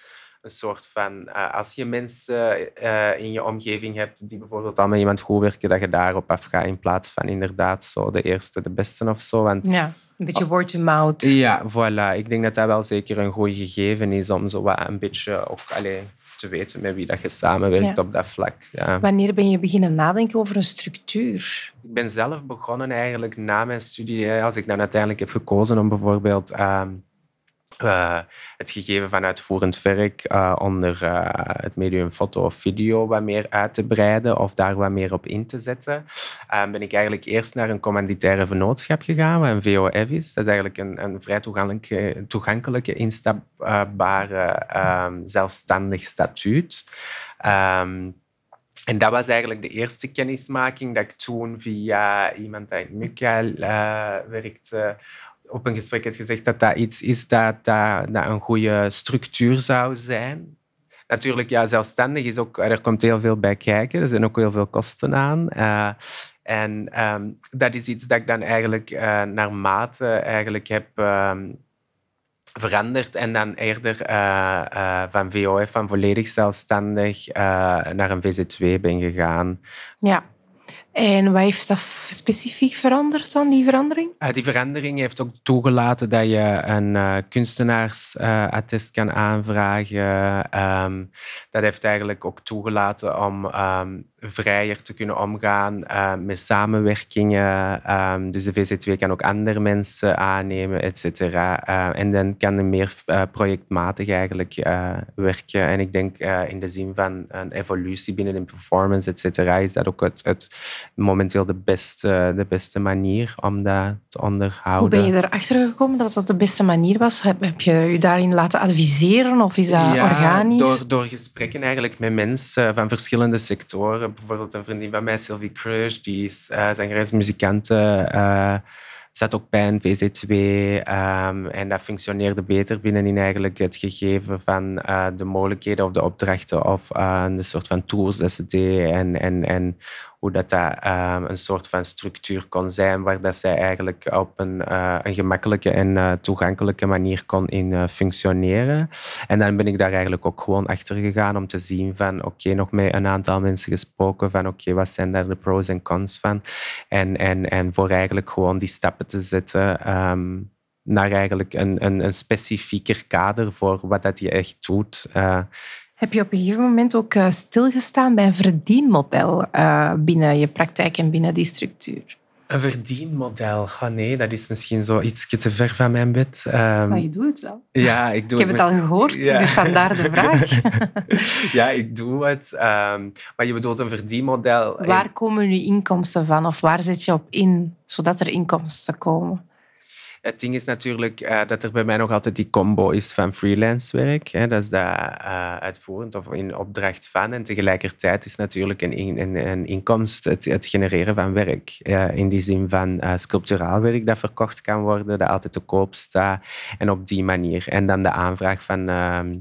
een soort van... Uh, als je mensen uh, in je omgeving hebt die bijvoorbeeld al met iemand goed werken, dat je daarop afgaat in plaats van inderdaad zo de eerste, de beste of zo. Want, ja. Een beetje word to mouth. Ja, voilà. Ik denk dat dat wel zeker een goed gegeven is om zo wat een beetje ook alleen te weten met wie dat je samenwerkt op dat vlak. Ja. Wanneer ben je beginnen nadenken over een structuur? Ik ben zelf begonnen eigenlijk na mijn studie. Als ik dan uiteindelijk heb gekozen om bijvoorbeeld... Ehm, uh, het gegeven van uitvoerend werk uh, onder uh, het medium foto of video wat meer uit te breiden of daar wat meer op in te zetten, ben ik eigenlijk eerst naar een commanditaire vennootschap gegaan, wat een VOF is. Dat is eigenlijk een, een vrij toegankelijke, toegankelijke instapbare, um, zelfstandig statuut. Um, en dat was eigenlijk de eerste kennismaking dat ik toen via iemand die in Mukal werkte op een gesprek hebt gezegd dat dat iets is dat, dat, een goede structuur zou zijn. Natuurlijk, ja, zelfstandig is ook, er komt heel veel bij kijken. Er zijn ook heel veel kosten aan. Uh, en um, dat is iets dat ik dan eigenlijk uh, naarmate eigenlijk heb um, veranderd en dan eerder uh, van VOF, van volledig zelfstandig, naar een VZ2 ben gegaan. Ja. En wat heeft dat specifiek veranderd dan, die verandering? Uh, die verandering heeft ook toegelaten dat je een uh, kan aanvragen. Um, dat heeft eigenlijk ook toegelaten om um, vrijer te kunnen omgaan uh, met samenwerkingen. Um, dus de VZ2 kan ook andere mensen aannemen, et cetera. Uh, en dan kan er meer uh, projectmatig eigenlijk werken. En ik denk in de zin van een evolutie binnen de performance, et cetera, is dat ook het, het, momenteel de beste, de beste manier om dat te onderhouden. Hoe ben je erachter gekomen dat dat de beste manier was? Heb, heb je je daarin laten adviseren of is dat ja, organisch? Door, door gesprekken eigenlijk met mensen van verschillende sectoren bijvoorbeeld een vriendin van mij, Sylvie Crush, die is uh, zangeres, muzikant, uh, zat ook bij een VZ2 um, en dat functioneerde beter binnenin eigenlijk het gegeven van uh, de mogelijkheden of de opdrachten of de soort van tools dat ze deed en, en, en hoe dat, dat ehm, een soort van structuur kon zijn waar dat zij eigenlijk op een, uh, een gemakkelijke en uh, toegankelijke manier kon in uh, functioneren. En dan ben ik daar eigenlijk ook gewoon achter gegaan om te zien van oké, nog met een aantal mensen gesproken van oké, wat zijn daar de pros en cons van? En, en, en voor eigenlijk gewoon die stappen te zetten um, naar eigenlijk een, een, een specifieker kader voor wat dat je echt doet. Heb je op een gegeven moment ook uh, stilgestaan bij een verdienmodel uh, binnen je praktijk en binnen die structuur? Een verdienmodel. Oh nee, dat is misschien zo iets te ver van mijn bed. Um, maar je doet het wel. Ja, ik doe ik heb het, al gehoord, dus vandaar de vraag. ja, ik doe het. Um, maar je bedoelt een verdienmodel. Waar komen nu inkomsten van? Of waar zet je op in, zodat er inkomsten komen? Het ding is natuurlijk uh, dat er bij mij nog altijd die combo is van freelance werk. Hè. Dat is dat uh, uitvoerend of in opdracht van. En tegelijkertijd is natuurlijk een, een, een inkomst het, het, genereren van werk. In die zin van sculpturaal werk dat verkocht kan worden, dat altijd te koop staat. En op die manier. En dan de aanvraag van ehm,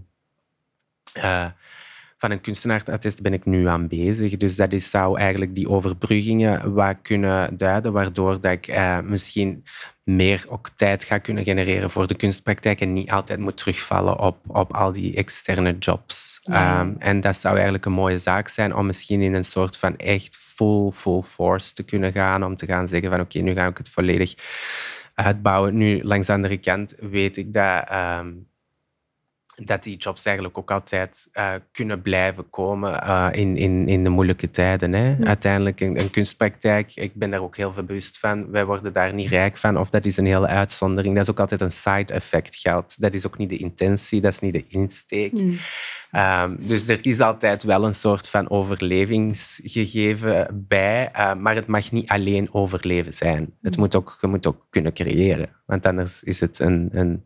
van een kunstenaarsartiest ben ik nu aan bezig. Dus dat is, zou eigenlijk die overbruggingen wat kunnen duiden, waardoor dat ik uh, misschien meer ook tijd ga kunnen genereren voor de kunstpraktijk en niet altijd moet terugvallen op, op al die externe jobs. Um, en dat zou eigenlijk een mooie zaak zijn om misschien in een soort van echt full, full force te kunnen gaan, om te gaan zeggen van oké, nu ga ik het volledig uitbouwen. Nu, langs de andere kant weet ik dat... Um, dat die jobs eigenlijk ook altijd uh, kunnen blijven komen uh, in, in, in de moeilijke tijden. Hè. Uiteindelijk een, een, kunstpraktijk, ik ben daar ook heel veel bewust van, wij worden daar niet rijk van of dat is een hele uitzondering. Dat is ook altijd een side effect geld. Dat is ook niet de intentie, dat is niet de insteek. Mm. Um, dus er is altijd wel een soort van overlevingsgegeven bij, uh, maar het mag niet alleen overleven zijn. Het moet ook, je moet ook kunnen creëren, want anders is het een... een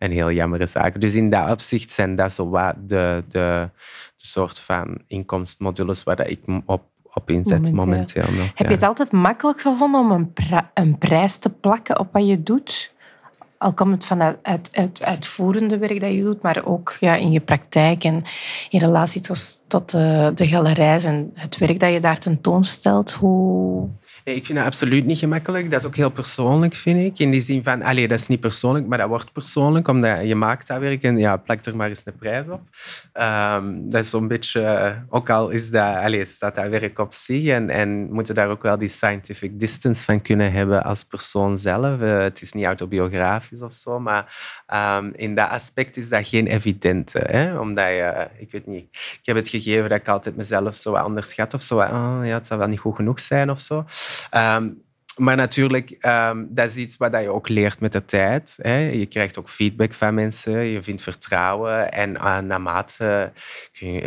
een heel jammere zaak. Dus in dat opzicht zijn dat zo wat de, de, de soort van inkomstmodules waar ik op, op inzet momenteel. nog, Heb je het altijd makkelijk gevonden om een, een prijs te plakken op wat je doet? Al komt het vanuit het, het uitvoerende werk dat je doet, maar ook ja, in je praktijk en in relatie tot, tot de, de galerij en het werk dat je daar tentoonstelt. Hoe, ik vind dat absoluut niet gemakkelijk. Dat is ook heel persoonlijk, vind ik. In die zin van, allee, dat is niet persoonlijk, maar dat wordt persoonlijk, omdat je maakt dat werk en ja, plakt er maar eens een prijs op. Um, dat is zo'n beetje, ook al is dat, allee, staat dat werk op zich en, en moeten daar ook wel die scientific distance van kunnen hebben als persoon zelf. Uh, het is niet autobiografisch of zo, maar um, in dat aspect is dat geen evidente. Hè? Omdat je, ik weet niet, ik heb het gegeven dat ik altijd mezelf zo onderschat of zo. Oh, ja, het zal wel niet goed genoeg zijn of zo. Um, maar natuurlijk, um, dat is iets wat je ook leert met de tijd. Hè. Je krijgt ook feedback van mensen, je vindt vertrouwen. En uh, naarmate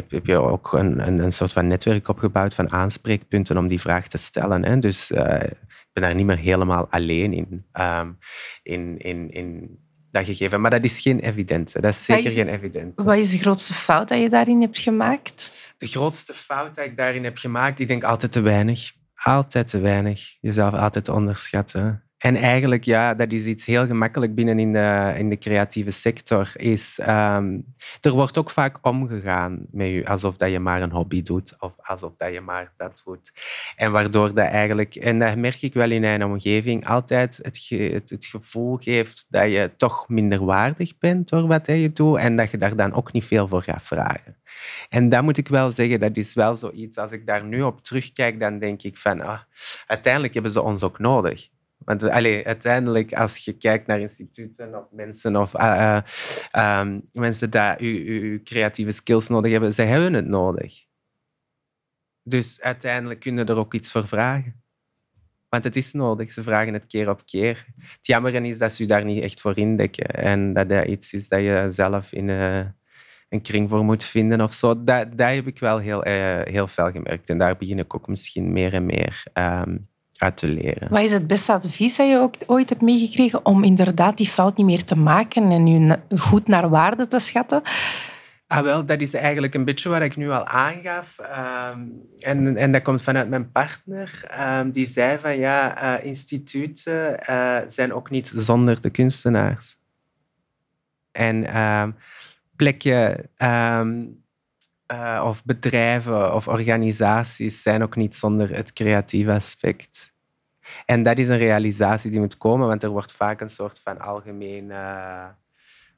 heb je ook een, een, een, soort van netwerk opgebouwd van aanspreekpunten om die vraag te stellen. Hè. Dus uh, ik ben daar niet meer helemaal alleen in. Um, in, in, in dat gegeven. Maar dat is geen evidente. Dat is zeker geen evidente. Wat is de grootste fout dat je daarin hebt gemaakt? De grootste fout dat ik daarin heb gemaakt, ik denk altijd te weinig altijd te weinig. Jezelf altijd onderschatten. En eigenlijk, ja, dat is iets heel gemakkelijk binnen in de, in de creatieve sector. Is, um, er wordt ook vaak omgegaan met je, alsof dat je maar een hobby doet of alsof dat je maar dat doet. En waardoor dat eigenlijk, en dat merk ik wel in mijn omgeving, altijd het, het, het gevoel geeft dat je toch minder waardig bent door wat je doet en dat je daar dan ook niet veel voor gaat vragen. En dat moet ik wel zeggen, dat is wel zoiets, als ik daar nu op terugkijk, dan denk ik van, ah, uiteindelijk hebben ze ons ook nodig. Want uiteindelijk, als je kijkt naar instituten of mensen of uh, um, mensen die uw creatieve skills nodig hebben, ze hebben het nodig. Dus uiteindelijk kunnen er ook iets voor vragen. Want het is nodig, ze vragen het keer op keer. Het jammer is dat ze je daar niet echt voor indekken en dat dat iets is dat je zelf in uh, een kring voor moet vinden of zo. Dat, dat heb ik wel heel, uh, heel fel gemerkt en daar begin ik ook misschien meer en meer um, uit te leren. Wat is het beste advies dat je ook ooit hebt meegekregen om inderdaad die fout niet meer te maken en je goed naar waarde te schatten? Ah, wel, dat is eigenlijk een beetje wat ik nu al aangaf. Um, en, en dat komt vanuit mijn partner. Um, die zei van ja, uh, instituten uh, zijn ook niet zonder de kunstenaars. En um, plekken uh, of bedrijven of organisaties zijn ook niet zonder het creatieve aspect. En dat is een realisatie die moet komen, want er wordt vaak een soort van algemeen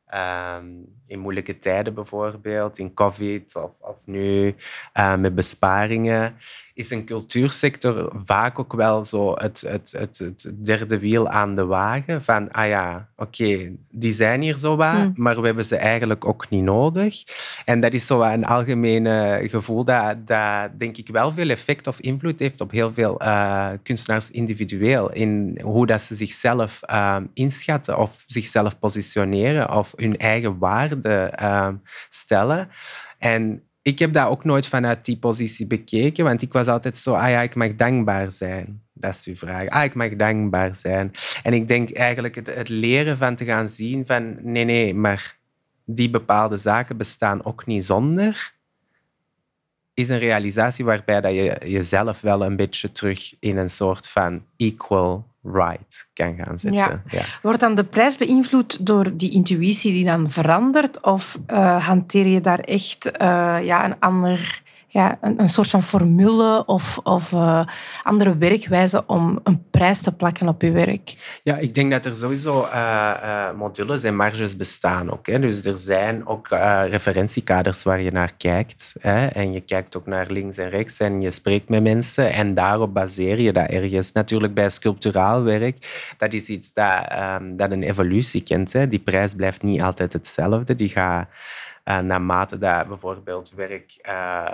Ehm, in moeilijke tijden bijvoorbeeld, in COVID of, of nu uh, met besparingen, is een cultuursector vaak ook wel zo het, het, het, het derde wiel aan de wagen. Van, ah ja, oké, die zijn hier zo wat, mm. maar we hebben ze eigenlijk ook niet nodig. En dat is zo een algemene gevoel dat, dat denk ik wel veel effect of invloed heeft op heel veel uh, kunstenaars individueel. In hoe dat ze zichzelf uh, inschatten of zichzelf positioneren of hun eigen waarde uh, stellen. En ik heb dat ook nooit vanuit die positie bekeken, want ik was altijd zo, ah ja, ik mag dankbaar zijn. Dat is uw vraag. Ah, ik mag dankbaar zijn. En ik denk eigenlijk het, het leren van te gaan zien van, nee, nee, maar die bepaalde zaken bestaan ook niet zonder, is een realisatie waarbij dat je jezelf wel een beetje terug in een soort van equal right kan gaan zetten. Ja. Wordt dan de prijs beïnvloed door die intuïtie die dan verandert? Of uh, hanteer je daar echt uh, ja, een ander ja, een, een soort van formule of, of uh, andere werkwijze om een prijs te plakken op je werk? Ja, ik denk dat er sowieso uh, modules en marges bestaan ook. Hè. Dus er zijn ook referentiekaders waar je naar kijkt. Hè. En je kijkt ook naar links en rechts en je spreekt met mensen en daarop baseer je dat ergens. Natuurlijk bij sculpturaal werk, dat is iets dat, um, dat een evolutie kent. Hè. Die prijs blijft niet altijd hetzelfde. Die gaat naarmate dat bijvoorbeeld werk uh,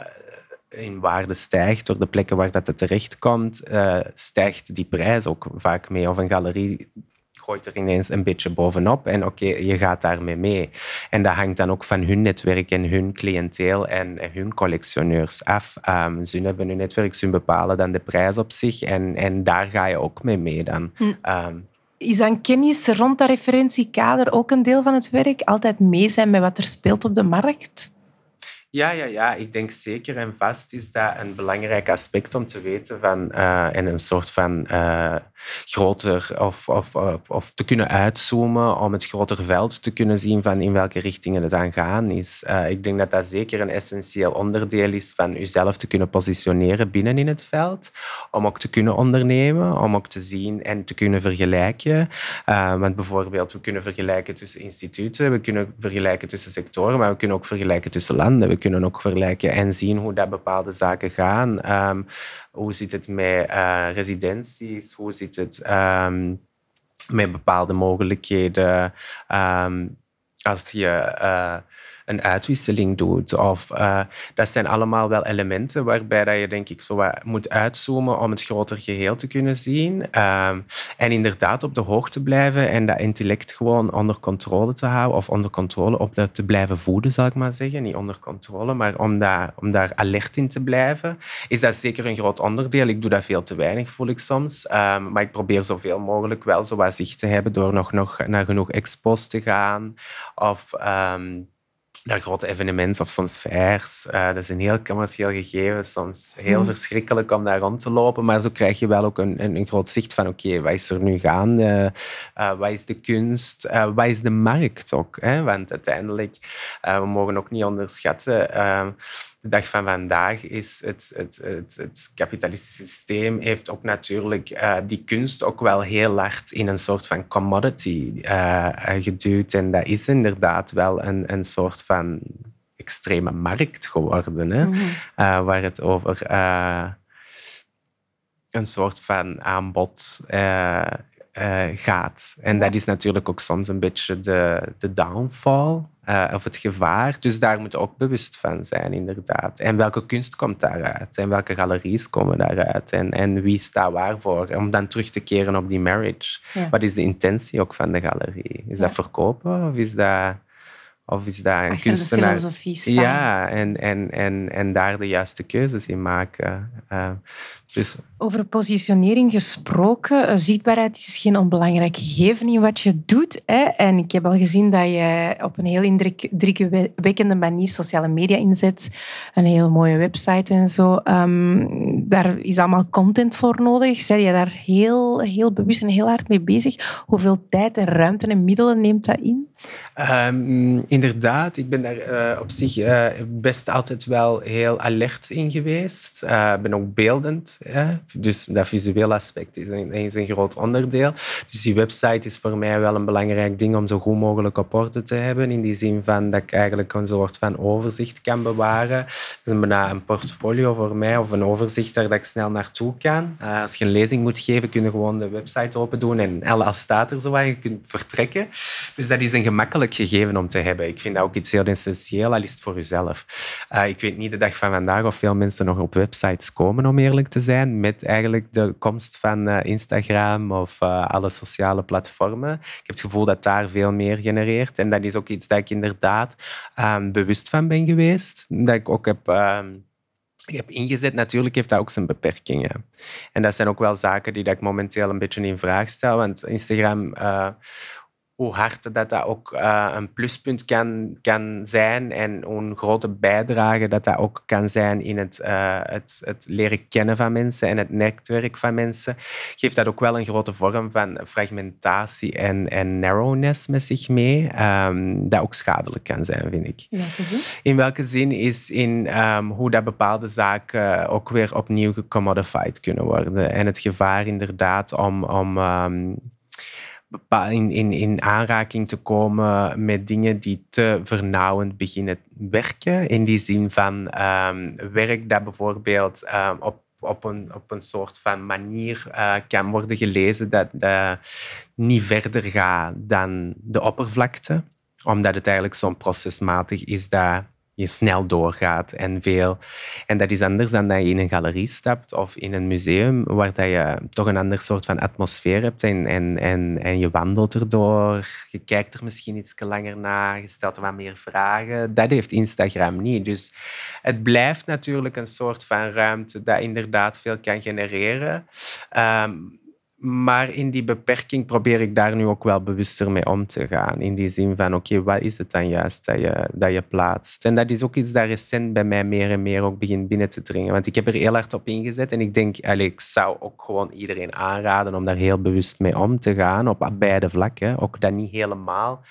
in waarde stijgt door de plekken waar dat het terecht komt, uh, stijgt die prijs ook vaak mee. Of een galerie gooit er ineens een beetje bovenop en oké, je gaat daarmee mee. En dat hangt dan ook van hun netwerk en hun cliënteel en hun collectioneurs af. Um, ze hebben hun netwerk, ze bepalen dan de prijs op zich en, en daar ga je ook mee mee dan. Hm. Um, is dan kennis rond dat referentiekader ook een deel van het werk? Altijd mee zijn met wat er speelt op de markt? Ja, ja, ja, ik denk zeker en vast is dat een belangrijk aspect om te weten van, en een soort van uh, groter of, of, te kunnen uitzoomen om het groter veld te kunnen zien van in welke richtingen het aan gaan is. Uh, ik denk dat dat zeker een essentieel onderdeel is van jezelf te kunnen positioneren binnen in het veld, om ook te kunnen ondernemen, om ook te zien en te kunnen vergelijken. want bijvoorbeeld, we kunnen vergelijken tussen instituten, we kunnen vergelijken tussen sectoren, maar we kunnen ook vergelijken tussen landen kunnen ook vergelijken en zien hoe dat bepaalde zaken gaan. Um, hoe zit het met uh, residenties? Hoe zit het um, met bepaalde mogelijkheden? Um, als je uh, een uitwisseling doet. Of, uh, dat zijn allemaal wel elementen waarbij dat je denk ik zo moet uitzoomen om het groter geheel te kunnen zien. Um, en inderdaad op de hoogte blijven en dat intellect gewoon onder controle te houden. Of onder controle op dat te blijven voeden, zal ik maar zeggen. Niet onder controle, maar om daar, om daar alert in te blijven. Is dat zeker een groot onderdeel. Ik doe dat veel te weinig, voel ik soms. Um, maar ik probeer zoveel mogelijk wel zo zicht te hebben door nog, nog naar genoeg expos te gaan. Of... Um, naar grote evenementen of soms fairs. Uh, dat is een heel commercieel gegeven, soms heel mm. verschrikkelijk om daar rond te lopen, maar zo krijg je wel ook een, een, een groot zicht van oké, wat is er nu gaande? Uh, wat is de kunst? Uh, wat is de markt ook? Hè? Want uiteindelijk, we mogen ook niet onderschatten ehm, de dag van vandaag is het, het, het, het kapitalistische systeem heeft ook natuurlijk uh, die kunst ook wel heel hard in een soort van commodity uh, geduwd. En dat is inderdaad wel een, een soort van extreme markt geworden, hè? Mm -hmm. uh, waar het over een soort van aanbod gaat. En dat is natuurlijk ook soms een beetje de, de downfall uh, of het gevaar. Dus daar moet je ook bewust van zijn, inderdaad. En welke kunst komt daaruit? En welke galeries komen daaruit? En, en wie staat waarvoor? Om dan terug te keren op die marriage. Wat is de intentie ook van de galerie? Is dat verkopen of is dat... Of is dat een kunstenaar? Ja, en, en, en, en daar de juiste keuzes in maken. Uh, dus... Over positionering gesproken, eh, zichtbaarheid is geen onbelangrijk gegeven in wat je doet. Hè? En ik heb al gezien dat je op een heel indrukwekkende manier sociale media inzet. Een heel mooie website en zo. Um, daar is allemaal content voor nodig. Zijn je daar heel, heel bewust en heel hard mee bezig? Hoeveel tijd en ruimte en middelen neemt dat in? Um, inderdaad, ik ben daar uh, op zich uh, best altijd wel heel alert in geweest. Ik uh, ben ook beeldend. Dus dat visuele aspect is een, is een groot onderdeel. Dus die website is voor mij wel een belangrijk ding om zo goed mogelijk op orde te hebben. In die zin van dat ik eigenlijk een soort van overzicht kan bewaren. Dat is bijna een portfolio voor mij of een overzicht daar dat ik snel naartoe kan. Uh, als je een lezing moet geven, kun je gewoon de website open doen en alles staat er zo en je kunt vertrekken. Dus dat is een gemakkelijk gegeven om te hebben. Ik vind dat ook iets heel essentieel, al is het voor jezelf. Uh, ik weet niet de dag van vandaag of veel mensen nog op websites komen, om eerlijk te zijn, met eigenlijk de komst van uh, Instagram of uh, alle sociale platformen. Ik heb het gevoel dat daar veel meer genereert. En dat is ook iets dat ik inderdaad um, bewust van ben geweest. Dat ik ook heb... Um, ik heb ingezet, natuurlijk heeft dat ook zijn beperkingen. En dat zijn ook wel zaken die dat ik momenteel een beetje in vraag stel. Want Instagram, uh, hoe hard dat, dat ook uh, een pluspunt kan, kan zijn en hoe een grote bijdrage dat dat ook kan zijn in het, uh, het, het leren kennen van mensen en het netwerk van mensen, geeft dat ook wel een grote vorm van fragmentatie en, en narrowness met zich mee, um, dat ook schadelijk kan zijn, vind ik. In welke zin? In welke zin is in um, hoe dat bepaalde zaken ook weer opnieuw gecommodified kunnen worden en het gevaar inderdaad om... om um, in, in, in aanraking te komen met dingen die te vernauwend beginnen werken. In die zin van um, werk dat bijvoorbeeld um, op, op, een, op een soort van manier uh, kan worden gelezen dat uh, niet verder gaat dan de oppervlakte. Omdat het eigenlijk zo'n procesmatig is dat je snel doorgaat en veel. En dat is anders dan dat je in een galerie stapt of in een museum, waar dat je toch een ander soort van atmosfeer hebt en, en, en, en je wandelt erdoor. Je kijkt er misschien iets langer naar, je stelt er wat meer vragen. Dat heeft Instagram niet. Dus het blijft natuurlijk een soort van ruimte dat inderdaad veel kan genereren. Um, maar in die beperking probeer ik daar nu ook wel bewuster mee om te gaan. In die zin van, oké, wat is het dan juist dat je, dat je plaatst? En dat is ook iets dat recent bij mij meer en meer ook begint binnen te dringen. Want ik heb er heel hard op ingezet. En ik denk, allez, ik zou ook gewoon iedereen aanraden om daar heel bewust mee om te gaan. Op beide vlakken. Ook dat niet helemaal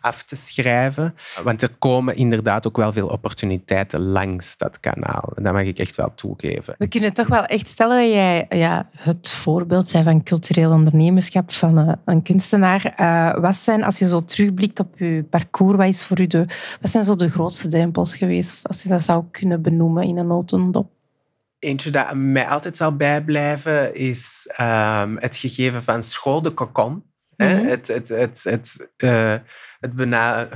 af te schrijven. Want er komen inderdaad ook wel veel opportuniteiten langs dat kanaal. Dat mag ik echt wel toegeven. We kunnen toch wel echt stellen dat jij ja, het voorbeeld bent van cultureel ondernemerschap van uh, een kunstenaar. Uh, wat zijn, als je zo terugblikt op je parcours, wat, is voor u de, wat zijn zo de grootste drempels geweest, als je dat zou kunnen benoemen in een notendop? Eentje dat mij altijd zal bijblijven is um, het gegeven van school, de cocon. Mm -hmm. Het, het, het, het, uh, het bijna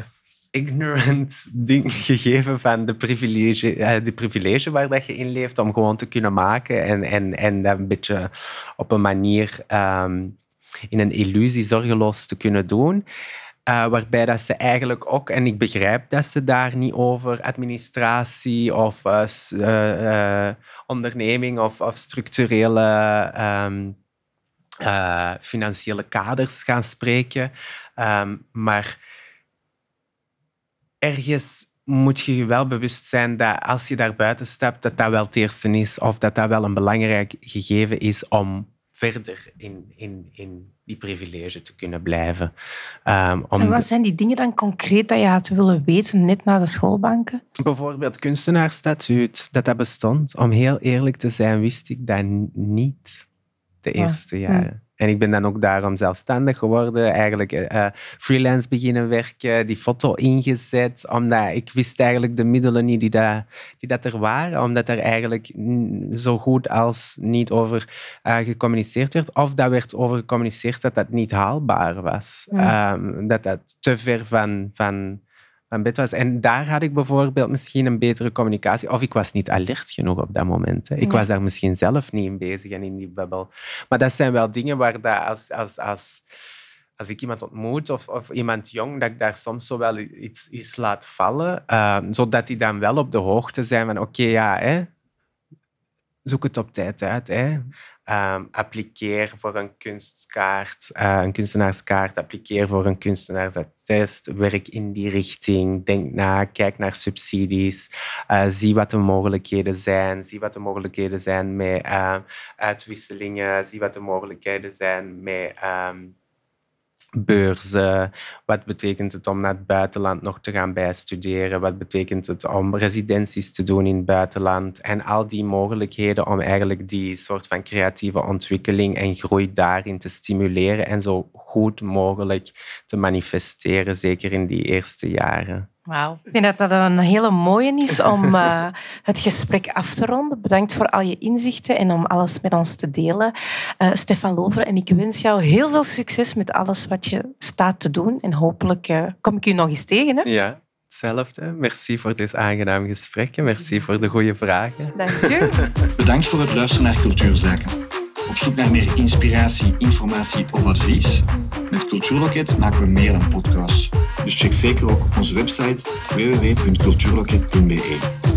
ignorant ding gegeven van de privilege, de privilege waar dat je in leeft om gewoon te kunnen maken en, en, en dat een beetje op een manier um, in een illusie zorgeloos te kunnen doen. Uh, waarbij dat ze eigenlijk ook, en ik begrijp dat ze daar niet over administratie of uh, onderneming of, of structurele um, financiële kaders gaan spreken. Um, maar ergens moet je je wel bewust zijn dat als je daar buiten stapt, dat dat wel het eerste is of dat dat wel een belangrijk gegeven is om verder in, in, in die privilege te kunnen blijven. Um, om en wat zijn die dingen dan concreet dat je had willen weten net na de schoolbanken? Bijvoorbeeld kunstenaarsstatuut, dat dat bestond. Om heel eerlijk te zijn, wist ik dat niet de eerste jaren. En ik ben dan ook daarom zelfstandig geworden, eigenlijk uh, freelance beginnen werken, die foto ingezet, omdat ik wist eigenlijk de middelen niet die, dat, die dat er waren, omdat er eigenlijk zo goed als niet over uh, gecommuniceerd werd, of dat werd over gecommuniceerd dat dat niet haalbaar was. Ja. Um, dat dat te ver van, van bed was. En daar had ik bijvoorbeeld misschien een betere communicatie. Of ik was niet alert genoeg op dat moment. Hè. Ik was daar misschien zelf niet in bezig en in die bubbel. Maar dat zijn wel dingen waar dat als, als, als, als ik iemand ontmoet of, of iemand jong, dat ik daar soms zo wel iets, iets laat vallen. Uh, zodat die dan wel op de hoogte zijn van oké, okay, ja, hè, zoek het op tijd uit. Hè. Um, appliqueer voor een kunstkaart, uh, een kunstenaarskaart, appliqueer voor een kunstenaarsattest, werk in die richting, denk na, kijk naar subsidies, uh, zie wat de mogelijkheden zijn, zie wat de mogelijkheden zijn met uh, uitwisselingen, zie wat de mogelijkheden zijn met um, beurzen? Wat betekent het om naar het buitenland nog te gaan bijstuderen? Wat betekent het om residenties te doen in het buitenland? En al die mogelijkheden om eigenlijk die soort van creatieve ontwikkeling en groei daarin te stimuleren en zo goed mogelijk te manifesteren, zeker in die eerste jaren. Wauw. Ik denk dat dat een hele mooie is om uh, het gesprek af te ronden. Bedankt voor al je inzichten en om alles met ons te delen. Uh, Stefan Lover, en ik wens jou heel veel succes met alles wat je staat te doen. En hopelijk uh, kom ik u nog eens tegen. Hè? Ja, hetzelfde. Merci voor dit aangenaam gesprek en merci voor de goede vragen. Dank je. Bedankt voor het luisteren naar Cultuurzaken. Op zoek naar meer inspiratie, informatie of advies? Met Cultuurloket maken we meer dan podcasts. Dus check zeker ook onze website www.cultuurloket.be.